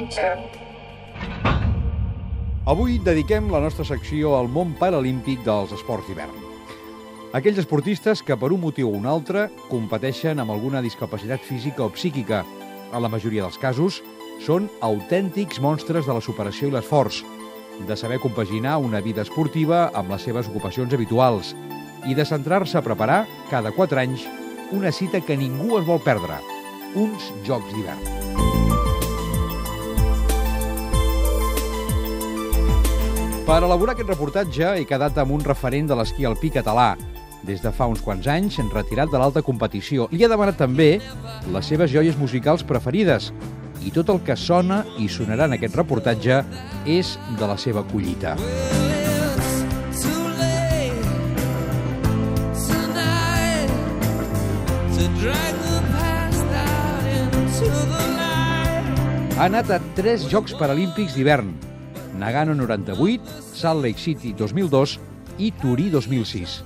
Nature. Avui dediquem la nostra secció al món paralímpic dels esports d'hivern. Aquells esportistes que per un motiu o un altre competeixen amb alguna discapacitat física o psíquica. En la majoria dels casos, són autèntics monstres de la superació i l'esforç, de saber compaginar una vida esportiva amb les seves ocupacions habituals i de centrar-se a preparar, cada 4 anys, una cita que ningú es vol perdre, uns Jocs d'hivern. Per elaborar aquest reportatge he quedat amb un referent de l'esquí alpí català. Des de fa uns quants anys, retirat de l'alta competició. Li ha demanat també les seves joies musicals preferides. I tot el que sona i sonarà en aquest reportatge és de la seva collita. Ha anat a tres Jocs Paralímpics d'hivern, Nagano 98, Salt Lake City 2002 i Turí 2006.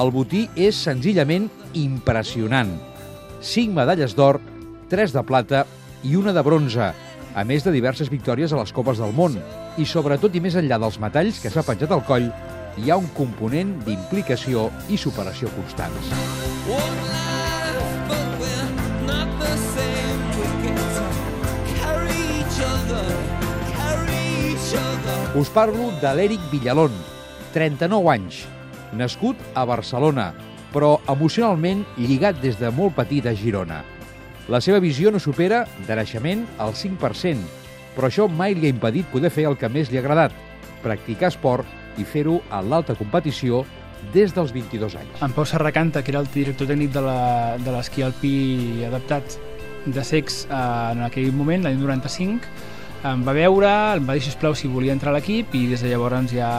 El botí és senzillament impressionant. 5 medalles d'or, 3 de plata i una de bronze, a més de diverses victòries a les Copes del Món. I sobretot i més enllà dels metalls que s'ha penjat al coll, hi ha un component d'implicació i superació constants. Us parlo de l'Eric Villalón, 39 anys, nascut a Barcelona, però emocionalment lligat des de molt petit a Girona. La seva visió no supera, de naixement, el 5%, però això mai li ha impedit poder fer el que més li ha agradat, practicar esport i fer-ho a l'alta competició des dels 22 anys. En Pau Serracanta, que era el director tècnic de l'esquí alpí adaptat de sex eh, en aquell moment, l'any 95, em va veure, em va dir, sisplau, si volia entrar a l'equip i des de llavors ja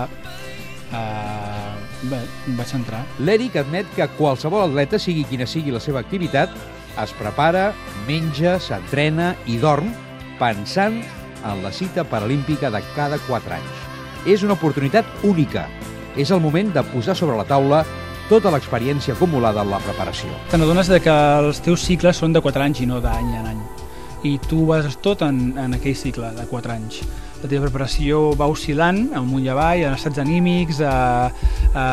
eh, bé, em vaig entrar. L'Eric admet que qualsevol atleta, sigui quina sigui la seva activitat, es prepara, menja, s'entrena i dorm pensant en la cita paralímpica de cada 4 anys. És una oportunitat única. És el moment de posar sobre la taula tota l'experiència acumulada en la preparació. Te n'adones que els teus cicles són de 4 anys i no d'any en any i tu bases tot en, en aquell cicle de 4 anys. La teva preparació va oscil·lant amunt i avall, en estats anímics, a, a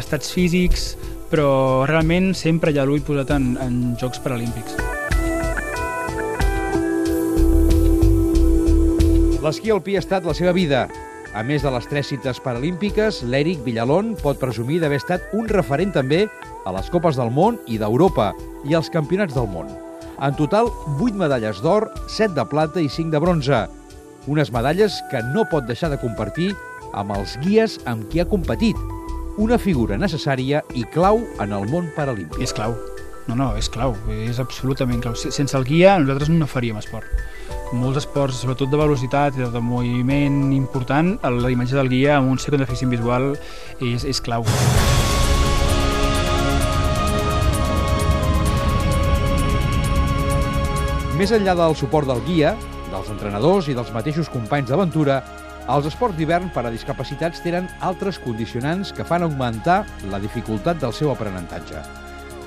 estats físics, però realment sempre hi ha l'ull posat en, en Jocs Paralímpics. L'esquí alpí ha estat la seva vida. A més de les tres cites paralímpiques, l'Eric Villalón pot presumir d'haver estat un referent també a les Copes del Món i d'Europa i als Campionats del Món. En total, 8 medalles d'or, 7 de plata i 5 de bronze. Unes medalles que no pot deixar de compartir amb els guies amb qui ha competit. Una figura necessària i clau en el món paralímpic. És clau. No, no, és clau. És absolutament clau. Sense el guia nosaltres no faríem esport. Molts esports, sobretot de velocitat i de moviment important, la imatge del guia amb un segon deficient visual és, és clau. Més enllà del suport del guia, dels entrenadors i dels mateixos companys d'aventura, els esports d'hivern per a discapacitats tenen altres condicionants que fan augmentar la dificultat del seu aprenentatge.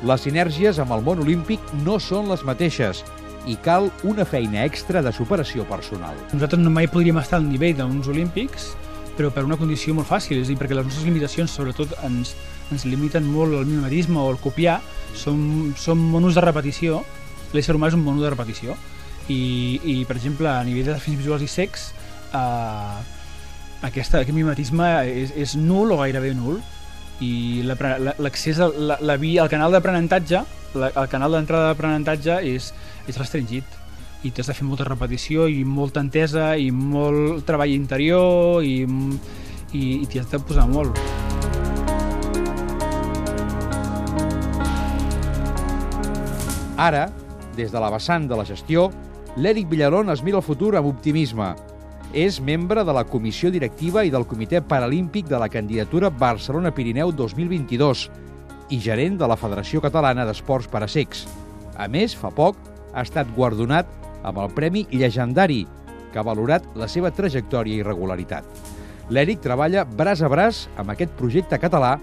Les sinergies amb el món olímpic no són les mateixes i cal una feina extra de superació personal. Nosaltres no mai podríem estar al nivell d'uns olímpics, però per una condició molt fàcil, és a dir, perquè les nostres limitacions sobretot ens, ens limiten molt el mimetisme o el copiar, som, som monos de repetició l'ésser humà és un mono de repetició. I, i per exemple a nivell de fins visuals i sex eh, aquesta, aquest mimetisme és, és nul o gairebé nul. I l'accés la, la, la via, al canal d'aprenentatge el canal d'entrada d'aprenentatge és, és restringit. I t'has de fer molta repetició i molta entesa i molt treball interior i, i, i t'hi has de posar molt. Ara, des de la vessant de la gestió, l'Eric Villalón es mira el futur amb optimisme. És membre de la comissió directiva i del Comitè Paralímpic de la candidatura Barcelona-Pirineu 2022 i gerent de la Federació Catalana d'Esports per a Secs. A més, fa poc, ha estat guardonat amb el Premi Llegendari, que ha valorat la seva trajectòria i regularitat. L'Eric treballa braç a braç amb aquest projecte català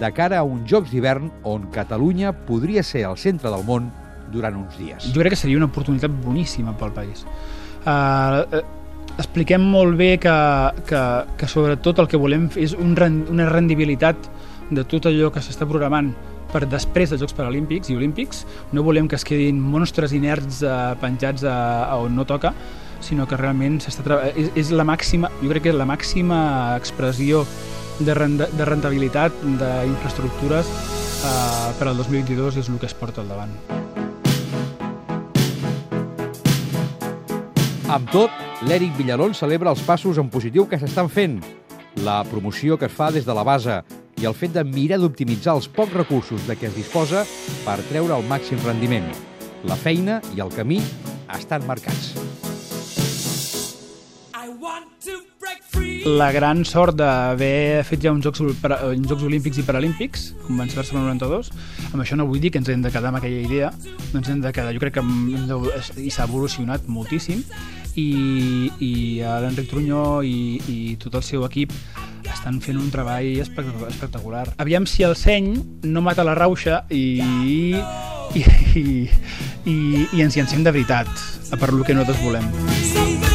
de cara a uns Jocs d'hivern on Catalunya podria ser el centre del món durant uns dies. Jo crec que seria una oportunitat boníssima pel país eh, expliquem molt bé que, que, que sobretot el que volem és un, una rendibilitat de tot allò que s'està programant per després dels Jocs Paralímpics i Olímpics. No volem que es quedin monstres inerts eh, penjats a, a on no toca, sinó que realment és, és la màxima, jo crec que és la màxima expressió de, renda, de rentabilitat d'infraestructures eh, per al 2022 és el que es porta al davant. Amb tot, l'Eric Villalón celebra els passos en positiu que s'estan fent, la promoció que es fa des de la base i el fet de mirar d'optimitzar els pocs recursos de què es disposa per treure el màxim rendiment. La feina i el camí estan marcats. La gran sort d'haver fet ja uns Jocs, uns Jocs Olímpics i Paralímpics, com van ser Barcelona 92, amb això no vull dir que ens hem de quedar amb aquella idea, no ens hem de quedar, jo crec que s'ha evolucionat moltíssim i, i l'Enric Trunyó i, i tot el seu equip estan fent un treball espectacular. Aviam si el seny no mata la rauxa i, i, i, i, i ens llancem de veritat per lo que nosaltres volem.